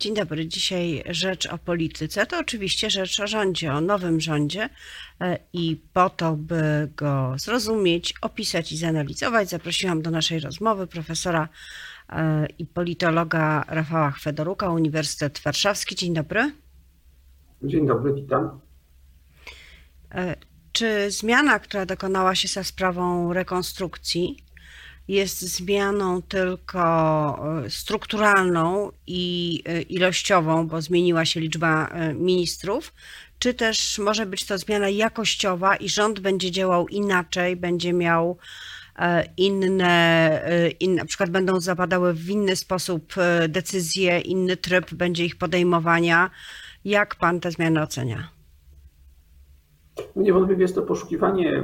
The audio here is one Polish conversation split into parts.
Dzień dobry. Dzisiaj rzecz o polityce. To oczywiście rzecz o rządzie, o nowym rządzie. E, I po to, by go zrozumieć, opisać i zanalizować, zaprosiłam do naszej rozmowy profesora e, i politologa Rafała Chwedoruka, Uniwersytet Warszawski. Dzień dobry. Dzień dobry, witam. E, czy zmiana, która dokonała się za sprawą rekonstrukcji, jest zmianą tylko e, strukturalną i e, ilościową, bo zmieniła się liczba e, ministrów, czy też może być to zmiana jakościowa i rząd będzie działał inaczej, będzie miał inne, in, na przykład będą zapadały w inny sposób decyzje, inny tryb będzie ich podejmowania. Jak pan te zmiany ocenia? Niewątpliwie jest to poszukiwanie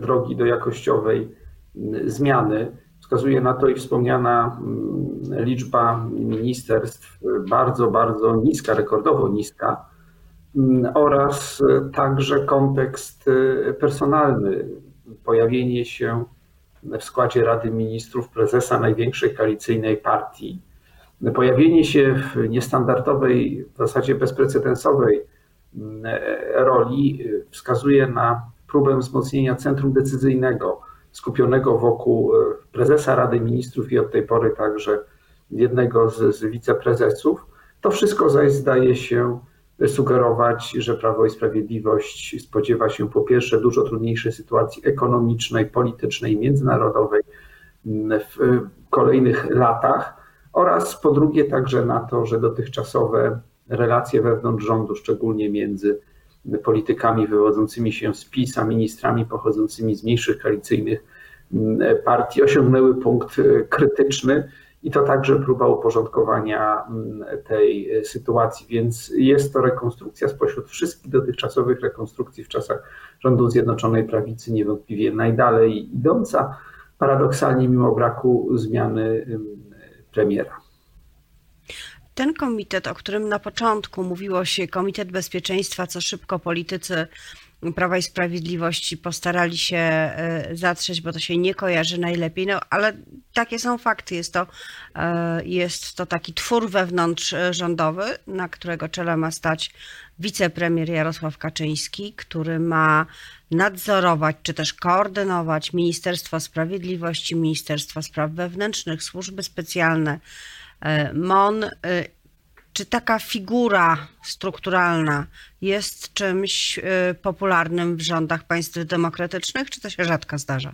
drogi do jakościowej zmiany. Wskazuje na to i wspomniana mm, liczba ministerstw, bardzo, bardzo niska, rekordowo niska, mm, oraz także kontekst y, personalny. Pojawienie się w składzie Rady Ministrów prezesa największej koalicyjnej partii, pojawienie się w niestandardowej, w zasadzie bezprecedensowej mm, roli y, wskazuje na próbę wzmocnienia centrum decyzyjnego skupionego wokół e, prezesa Rady Ministrów i od tej pory także jednego z, z wiceprezesów. To wszystko zaś zdaje się sugerować, że Prawo i Sprawiedliwość spodziewa się po pierwsze dużo trudniejszej sytuacji ekonomicznej, politycznej, międzynarodowej w kolejnych latach oraz po drugie także na to, że dotychczasowe relacje wewnątrz rządu, szczególnie między politykami wywodzącymi się z PiS, a ministrami pochodzącymi z mniejszych koalicyjnych partii osiągnęły punkt krytyczny i to także próba uporządkowania mm, tej sytuacji, więc jest to rekonstrukcja spośród wszystkich dotychczasowych rekonstrukcji w czasach rządu Zjednoczonej Prawicy niewątpliwie najdalej idąca, paradoksalnie mimo braku zmiany premiera. Ten komitet, o którym na początku mówiło się, Komitet Bezpieczeństwa, co szybko politycy Prawa i Sprawiedliwości postarali się e, zatrzeć, bo to się nie kojarzy najlepiej, no ale takie są fakty. Jest to, e, jest to taki twór wewnątrzrządowy, na którego czele ma stać wicepremier Jarosław Kaczyński, który ma nadzorować czy też koordynować Ministerstwo Sprawiedliwości, Ministerstwo Spraw Wewnętrznych, służby specjalne, E, MON, e, czy taka figura strukturalna jest czymś e, popularnym w rządach państw demokratycznych, czy to się rzadko zdarza?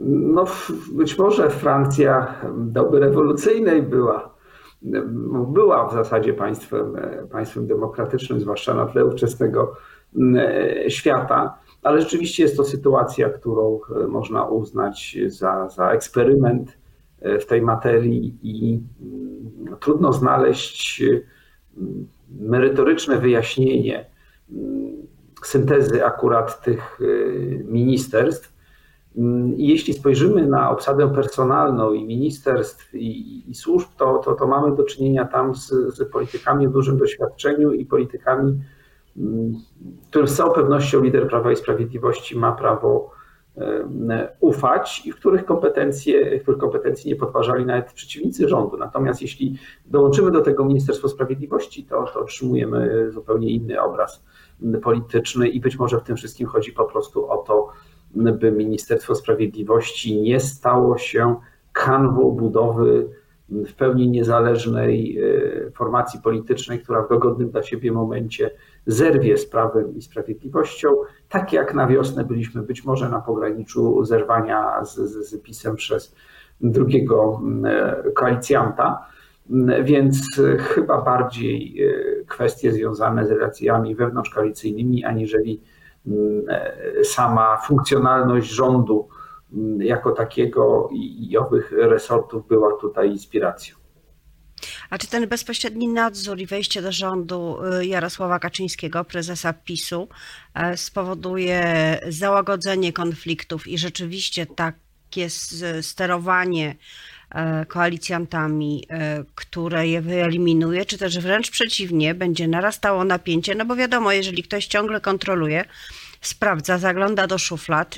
No, być może Francja doby rewolucyjnej była, była w zasadzie państwem, państwem demokratycznym, zwłaszcza na tle ówczesnego świata, ale rzeczywiście jest to sytuacja, którą można uznać za, za eksperyment w tej materii i mm, trudno znaleźć mm, merytoryczne wyjaśnienie mm, syntezy akurat tych y, ministerstw. Jeśli spojrzymy na obsadę personalną i ministerstw i, i służb, to, to, to, mamy do czynienia tam z, z politykami o dużym doświadczeniu i politykami, którym z całą pewnością lider Prawa i Sprawiedliwości ma prawo E, ufać i w których kompetencje, których kompetencji nie podważali nawet przeciwnicy rządu. Natomiast jeśli dołączymy do tego Ministerstwo Sprawiedliwości, to, to otrzymujemy zupełnie inny obraz polityczny i być może w tym wszystkim chodzi po prostu o to, by Ministerstwo Sprawiedliwości nie stało się kanwą budowy w pełni niezależnej e, formacji politycznej, która w dogodnym dla siebie momencie zerwie z prawem i sprawiedliwością, tak jak na wiosnę byliśmy być może na pograniczu zerwania z, z, z PiSem przez drugiego e, koalicjanta. Więc chyba bardziej e, kwestie związane z relacjami wewnątrzkoalicyjnymi, aniżeli sama funkcjonalność rządu jako takiego i owych resortów była tutaj inspiracją. A czy ten bezpośredni nadzór i wejście do rządu y, Jarosława Kaczyńskiego, prezesa PiSu, e, spowoduje załagodzenie konfliktów i rzeczywiście takie sterowanie e, koalicjantami, e, które je wyeliminuje, czy też wręcz przeciwnie, będzie narastało napięcie, no bo wiadomo, jeżeli ktoś ciągle kontroluje, sprawdza, zagląda do szuflad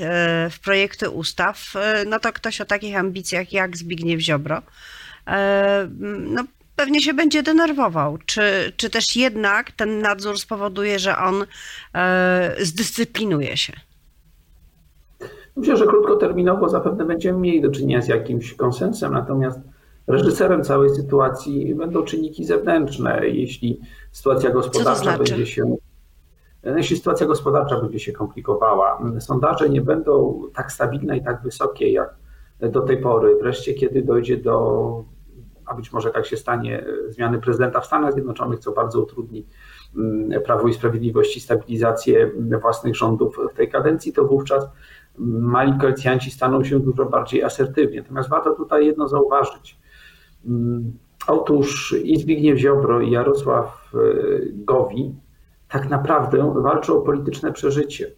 w projekty ustaw, no to ktoś o takich ambicjach jak Zbigniew Ziobro no, pewnie się będzie denerwował. Czy, czy też jednak ten nadzór spowoduje, że on zdyscyplinuje się? Myślę, że krótkoterminowo zapewne będziemy mieli do czynienia z jakimś konsensem, natomiast reżyserem całej sytuacji będą czynniki zewnętrzne. Jeśli sytuacja gospodarcza znaczy? będzie się jeśli sytuacja gospodarcza będzie się komplikowała, sondaże nie będą tak stabilne i tak wysokie jak do tej pory. Wreszcie, kiedy dojdzie do, a być może tak się stanie, zmiany prezydenta w Stanach Zjednoczonych, co bardzo utrudni mm, Prawo i Sprawiedliwości stabilizację własnych rządów w tej kadencji, to wówczas mali koalicjanci staną się dużo bardziej asertywnie. Natomiast warto tutaj jedno zauważyć. Mm, otóż i Zbigniew Ziobro i Jarosław e, Gowin tak naprawdę walczą o polityczne przeżycie.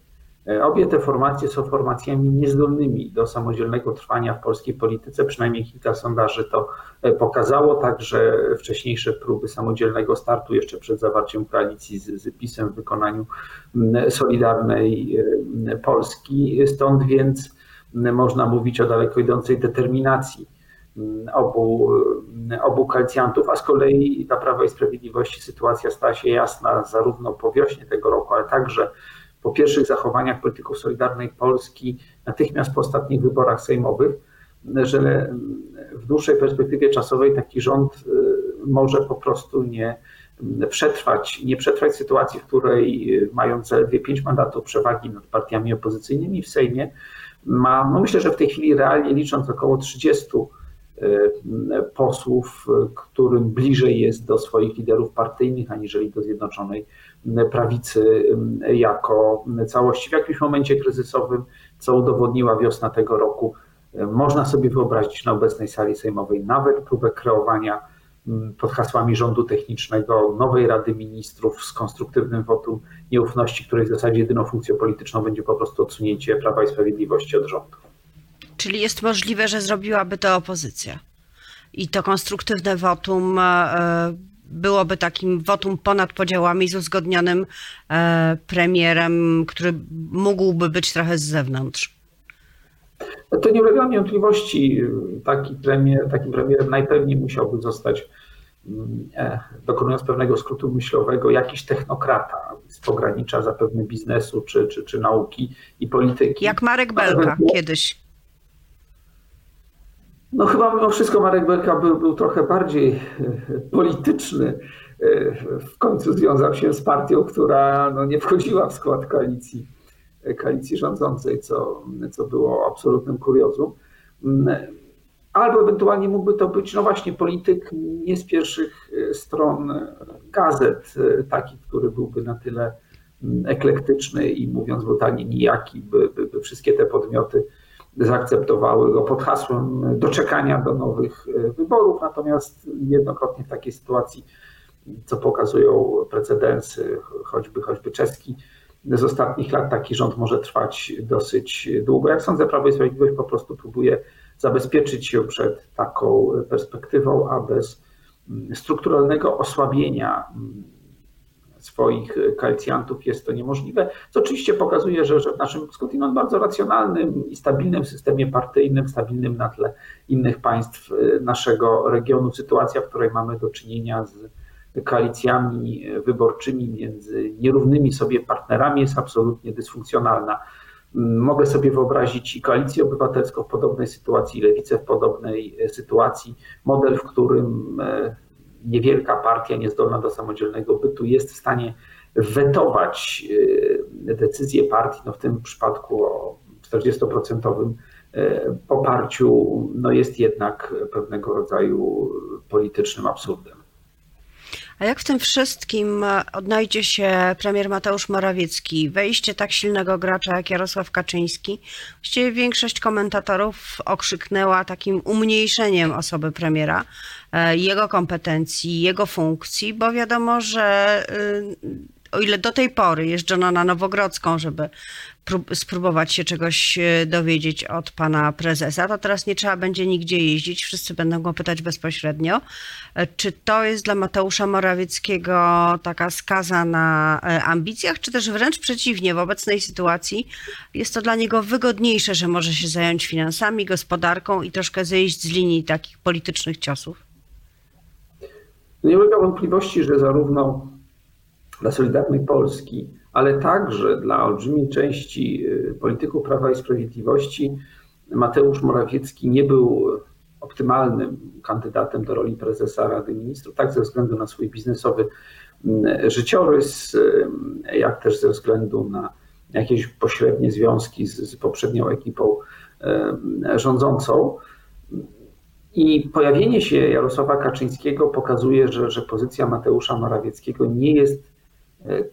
E, obie te formacje są formacjami niezdolnymi do samodzielnego trwania w polskiej polityce, przynajmniej kilka sondaży to e, pokazało, także wcześniejsze próby samodzielnego startu jeszcze przed zawarciem koalicji z, z PiSem w wykonaniu Solidarnej Polski. Stąd więc można mówić o daleko idącej determinacji obu, obu koalicjantów, a z kolei dla Prawa i Sprawiedliwości sytuacja stała się jasna zarówno po wiośnie tego roku, ale także po pierwszych zachowaniach polityków Solidarnej Polski natychmiast po ostatnich wyborach sejmowych, że w dłuższej perspektywie czasowej taki rząd y, może po prostu nie przetrwać, nie przetrwać sytuacji, w której y, mając zaledwie pięć mandatów przewagi nad partiami opozycyjnymi w Sejmie, ma, no myślę, że w tej chwili realnie licząc około 30 y, posłów, którym bliżej jest do swoich liderów partyjnych, aniżeli do Zjednoczonej Prawicy jako całości. W jakimś momencie kryzysowym, co udowodniła wiosna tego roku, można sobie wyobrazić na obecnej sali sejmowej nawet próbę kreowania pod hasłami rządu technicznego, nowej Rady Ministrów z konstruktywnym wotum nieufności, której w zasadzie jedyną funkcją polityczną będzie po prostu odsunięcie Prawa i Sprawiedliwości od rządu. Czyli jest możliwe, że zrobiłaby to opozycja. I to konstruktywne wotum e, byłoby takim wotum ponad podziałami z uzgodnionym e, premierem, który mógłby być trochę z zewnątrz. To nie ulega wątpliwości. Taki premier, takim premierem najpewniej musiałby zostać, mm, e, dokonując pewnego skrótu myślowego, jakiś technokrata z pogranicza zapewne biznesu, czy, czy, czy nauki i polityki. Jak Marek Belka kiedyś. No chyba mimo wszystko Marek Belka był, był trochę bardziej e, polityczny. E, w końcu związał się z partią, która no, nie wchodziła w skład koalicji koalicji rządzącej, co, co było absolutnym kuriozum. Albo ewentualnie mógłby to być, no właśnie, polityk nie z pierwszych e, stron gazet, e, taki, który byłby na tyle eklektyczny i mówiąc brutalnie nijaki, by, by, by wszystkie te podmioty zaakceptowały go pod hasłem doczekania do nowych e, wyborów. Natomiast jednokrotnie w takiej sytuacji, co pokazują precedensy, choćby, choćby czeski, z ostatnich lat taki rząd może trwać dosyć długo. Jak sądzę, Prawo i Sprawiedliwość po prostu próbuje zabezpieczyć się przed taką perspektywą, a bez mm, strukturalnego osłabienia mm, swoich koalicjantów jest to niemożliwe, co oczywiście pokazuje, że, że w naszym skądinąd bardzo racjonalnym i stabilnym systemie partyjnym, stabilnym na tle innych państw y, naszego regionu, sytuacja, w której mamy do czynienia z koalicjami wyborczymi między nierównymi sobie partnerami jest absolutnie dysfunkcjonalna. Mogę sobie wyobrazić i koalicję obywatelską w podobnej sytuacji, i lewicę w podobnej sytuacji. Model, w którym e, niewielka partia niezdolna do samodzielnego bytu jest w stanie wetować e, decyzje partii, no w tym przypadku o 40% e, poparciu, no jest jednak pewnego rodzaju politycznym absurdem. A jak w tym wszystkim e, odnajdzie się premier Mateusz Morawiecki? Wejście tak silnego gracza jak Jarosław Kaczyński. Właściwie większość komentatorów okrzyknęła takim umniejszeniem osoby premiera, e, jego kompetencji, jego funkcji, bo wiadomo, że o ile do tej pory jeżdżono na Nowogrodzką, żeby spróbować się czegoś e, dowiedzieć od pana prezesa, to teraz nie trzeba będzie nigdzie jeździć, wszyscy będą go pytać bezpośrednio. E, czy to jest dla Mateusza Morawieckiego taka skaza na e, ambicjach, czy też wręcz przeciwnie, w obecnej sytuacji jest to dla niego wygodniejsze, że może się zająć finansami, gospodarką i troszkę zejść z linii takich politycznych ciosów? Nie ulega wątpliwości, że zarówno dla Solidarnej Polski, ale także dla olbrzymiej części y, polityków Prawa i Sprawiedliwości Mateusz Morawiecki nie był optymalnym kandydatem do roli prezesa Rady Ministrów, tak ze względu na swój biznesowy życiorys, y, jak też ze względu na jakieś pośrednie związki z, z poprzednią ekipą y, rządzącą. I pojawienie się Jarosława Kaczyńskiego pokazuje, że, że pozycja Mateusza Morawieckiego nie jest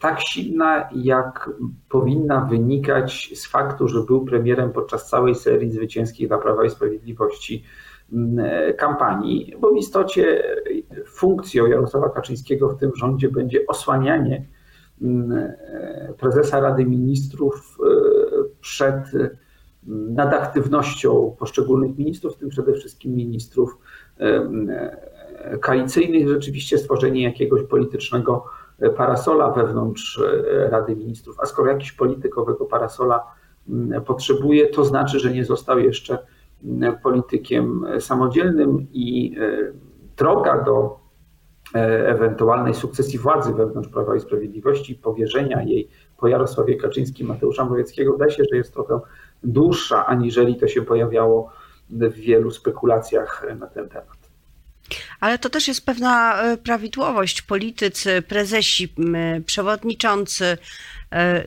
tak silna, jak powinna wynikać z faktu, że był premierem podczas całej serii zwycięskiej dla Prawa i Sprawiedliwości e, kampanii, bo w istocie funkcją Jarosława Kaczyńskiego w tym rządzie będzie osłanianie e, prezesa Rady Ministrów przed nad aktywnością poszczególnych ministrów, w tym przede wszystkim ministrów koalicyjnych, rzeczywiście stworzenie jakiegoś politycznego parasola wewnątrz e, Rady Ministrów. A skoro jakiś polityk owego parasola potrzebuje, to znaczy, że nie został jeszcze politykiem samodzielnym i e, droga do e, ewentualnej sukcesji władzy wewnątrz Prawa i Sprawiedliwości, powierzenia jej po Jarosławie Kaczyńskim, Mateusza Morawieckiego, wydaje się, że jest trochę dłuższa, aniżeli to się pojawiało w wielu spekulacjach na ten temat. Ale to też jest pewna e, prawidłowość. Politycy, prezesi, przewodniczący e,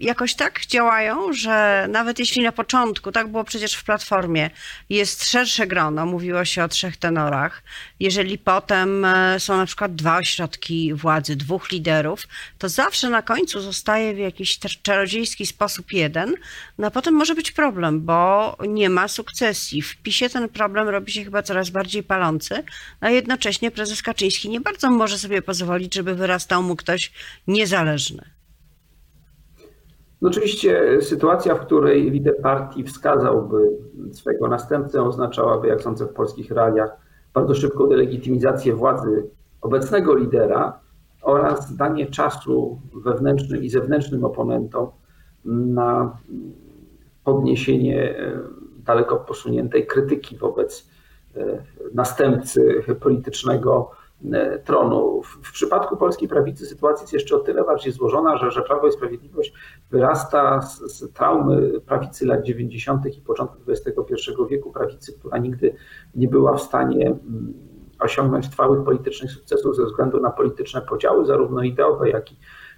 jakoś tak działają, że nawet jeśli na początku, tak było przecież w platformie, jest szersze grono, mówiło się o trzech tenorach, jeżeli potem e, są na przykład dwa ośrodki władzy, dwóch liderów, to zawsze na końcu zostaje w jakiś czarodziejski sposób jeden, no a potem może być problem, bo nie ma sukcesji. W PiSie ten problem robi się chyba coraz bardziej palący, a jednocześnie prezes Kaczyński nie bardzo może sobie pozwolić, żeby wyrastał mu ktoś niezależny. No oczywiście sytuacja, w której lider partii wskazałby swojego następcę, oznaczałaby, jak sądzę, w polskich realiach bardzo szybką delegitymizację władzy obecnego lidera oraz danie czasu wewnętrznym i zewnętrznym oponentom na podniesienie e, daleko posuniętej krytyki wobec e, następcy politycznego tronu. W przypadku polskiej prawicy sytuacja jest jeszcze o tyle bardziej złożona, że, że Prawo i Sprawiedliwość wyrasta z, z traumy prawicy lat 90. i początku XXI wieku, prawicy, która nigdy nie była w stanie mm, osiągnąć trwałych politycznych sukcesów ze względu na polityczne podziały, zarówno ideowe, jak i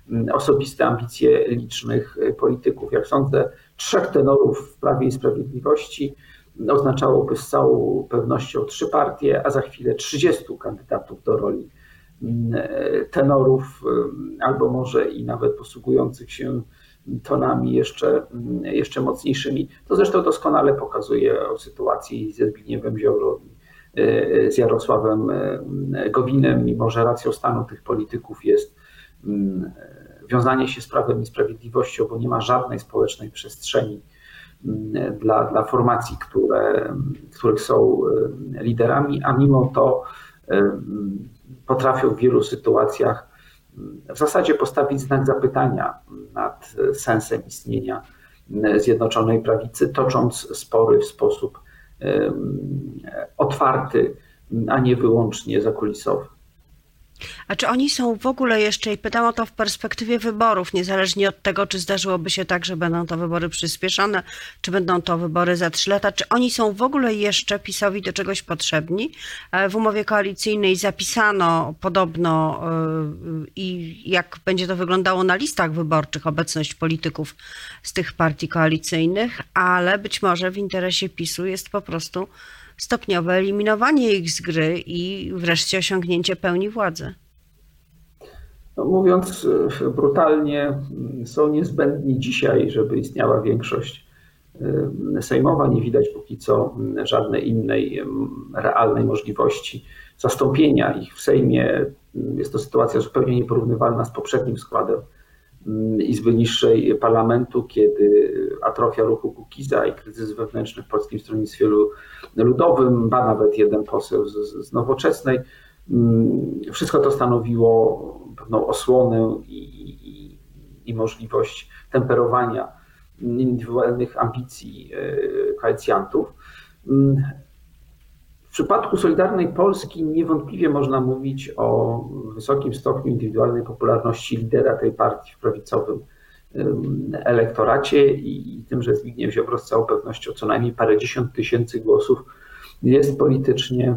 mm, osobiste ambicje licznych polityków. Jak sądzę, trzech tenorów w Prawie i Sprawiedliwości oznaczałoby z całą pewnością trzy partie, a za chwilę 30 kandydatów do roli mm, tenorów, mm, albo może i nawet posługujących się tonami jeszcze, mm, jeszcze mocniejszymi. To zresztą doskonale pokazuje o sytuacji ze Zbigniewem Ziobro z Jarosławem Gowinem, mimo że racją stanu tych polityków jest wiązanie się z prawem i sprawiedliwością, bo nie ma żadnej społecznej przestrzeni dla, dla formacji, które, których są e, liderami, a mimo to e, potrafią w wielu sytuacjach w zasadzie postawić znak zapytania nad sensem istnienia Zjednoczonej Prawicy, tocząc spory w sposób e, otwarty, a nie wyłącznie zakulisowy. A czy oni są w ogóle jeszcze, i pytam o to w perspektywie wyborów, niezależnie od tego, czy zdarzyłoby się tak, że będą to wybory przyspieszone, czy będą to wybory za trzy lata, czy oni są w ogóle jeszcze PiSowi do czegoś potrzebni? E, w umowie koalicyjnej zapisano podobno e, i jak będzie to wyglądało na listach wyborczych, obecność polityków z tych partii koalicyjnych, ale być może w interesie PiSu jest po prostu stopniowe eliminowanie ich z gry i wreszcie osiągnięcie pełni władzy. No, mówiąc e, brutalnie, są niezbędni dzisiaj, żeby istniała większość sejmowa. Nie widać póki co żadnej innej realnej możliwości zastąpienia ich w Sejmie. Jest to sytuacja zupełnie nieporównywalna z poprzednim składem Izby Niższej Parlamentu, kiedy atrofia ruchu Kukiza i kryzys wewnętrzny w Polskim Stronnictwie Ludowym, ba nawet jeden poseł z, z Nowoczesnej, wszystko to stanowiło pewną osłonę i, i, i możliwość temperowania indywidualnych ambicji e, koalicjantów. W przypadku Solidarnej Polski niewątpliwie można mówić o wysokim stopniu indywidualnej popularności lidera tej partii w prawicowym elektoracie i tym, że Zbigniew Ziobro z całą pewnością co najmniej parędziesiąt tysięcy głosów jest politycznie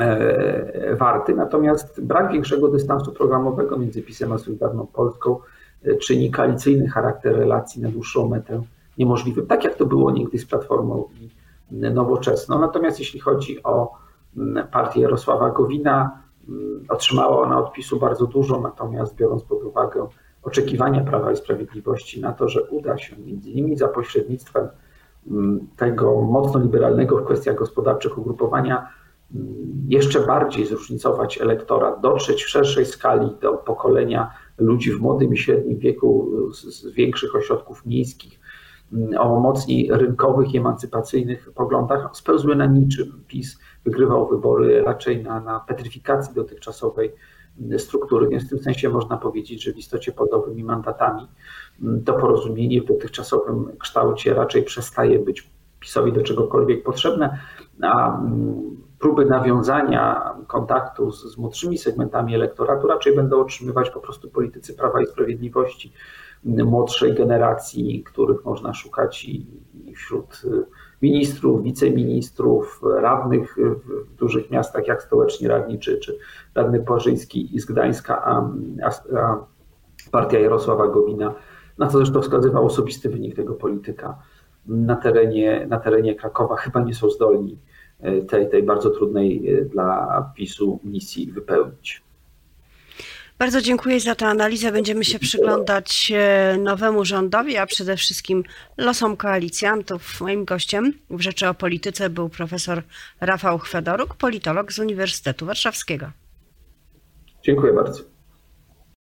e, warty. Natomiast brak większego dystansu programowego między PiSem a Solidarną Polską e, czyni koalicyjny charakter relacji na dłuższą metę niemożliwym, tak jak to było niegdyś z Platformą i nowoczesną. Natomiast jeśli chodzi o mm, partię Jarosława Gowina, mm, otrzymała ona odpisu bardzo dużo, natomiast biorąc pod uwagę oczekiwania Prawa i Sprawiedliwości na to, że uda się między innymi za pośrednictwem mm, tego mocno liberalnego w kwestiach gospodarczych ugrupowania jeszcze bardziej zróżnicować elektorat, dotrzeć w szerszej skali do pokolenia ludzi w młodym i średnim wieku z, większych ośrodków miejskich, o mocniej rynkowych i emancypacyjnych poglądach spełzły na niczym. PiS wygrywał wybory raczej na, na petryfikacji dotychczasowej struktury, więc w tym sensie można powiedzieć, że w istocie pod nowymi mandatami to porozumienie w dotychczasowym kształcie raczej przestaje być PiSowi do czegokolwiek potrzebne, a próby nawiązania kontaktu z, z młodszymi segmentami elektoratu raczej będą otrzymywać po prostu politycy Prawa i Sprawiedliwości, młodszej generacji, których można szukać i, wśród ministrów, wiceministrów, radnych w dużych miastach jak stołeczni radni czy, czy radny Płażyński z Gdańska, a, a, partia Jarosława Gowina, na co zresztą wskazywał osobisty wynik tego polityka na terenie, na terenie Krakowa, chyba nie są zdolni e, tej, tej bardzo trudnej e, dla PiSu misji wypełnić. Bardzo dziękuję za tę analizę. Będziemy się przyglądać e, nowemu rządowi, a przede wszystkim losom koalicjantów. Moim gościem w Rzeczy o Polityce był profesor Rafał Chwedoruk, politolog z Uniwersytetu Warszawskiego. Dziękuję bardzo.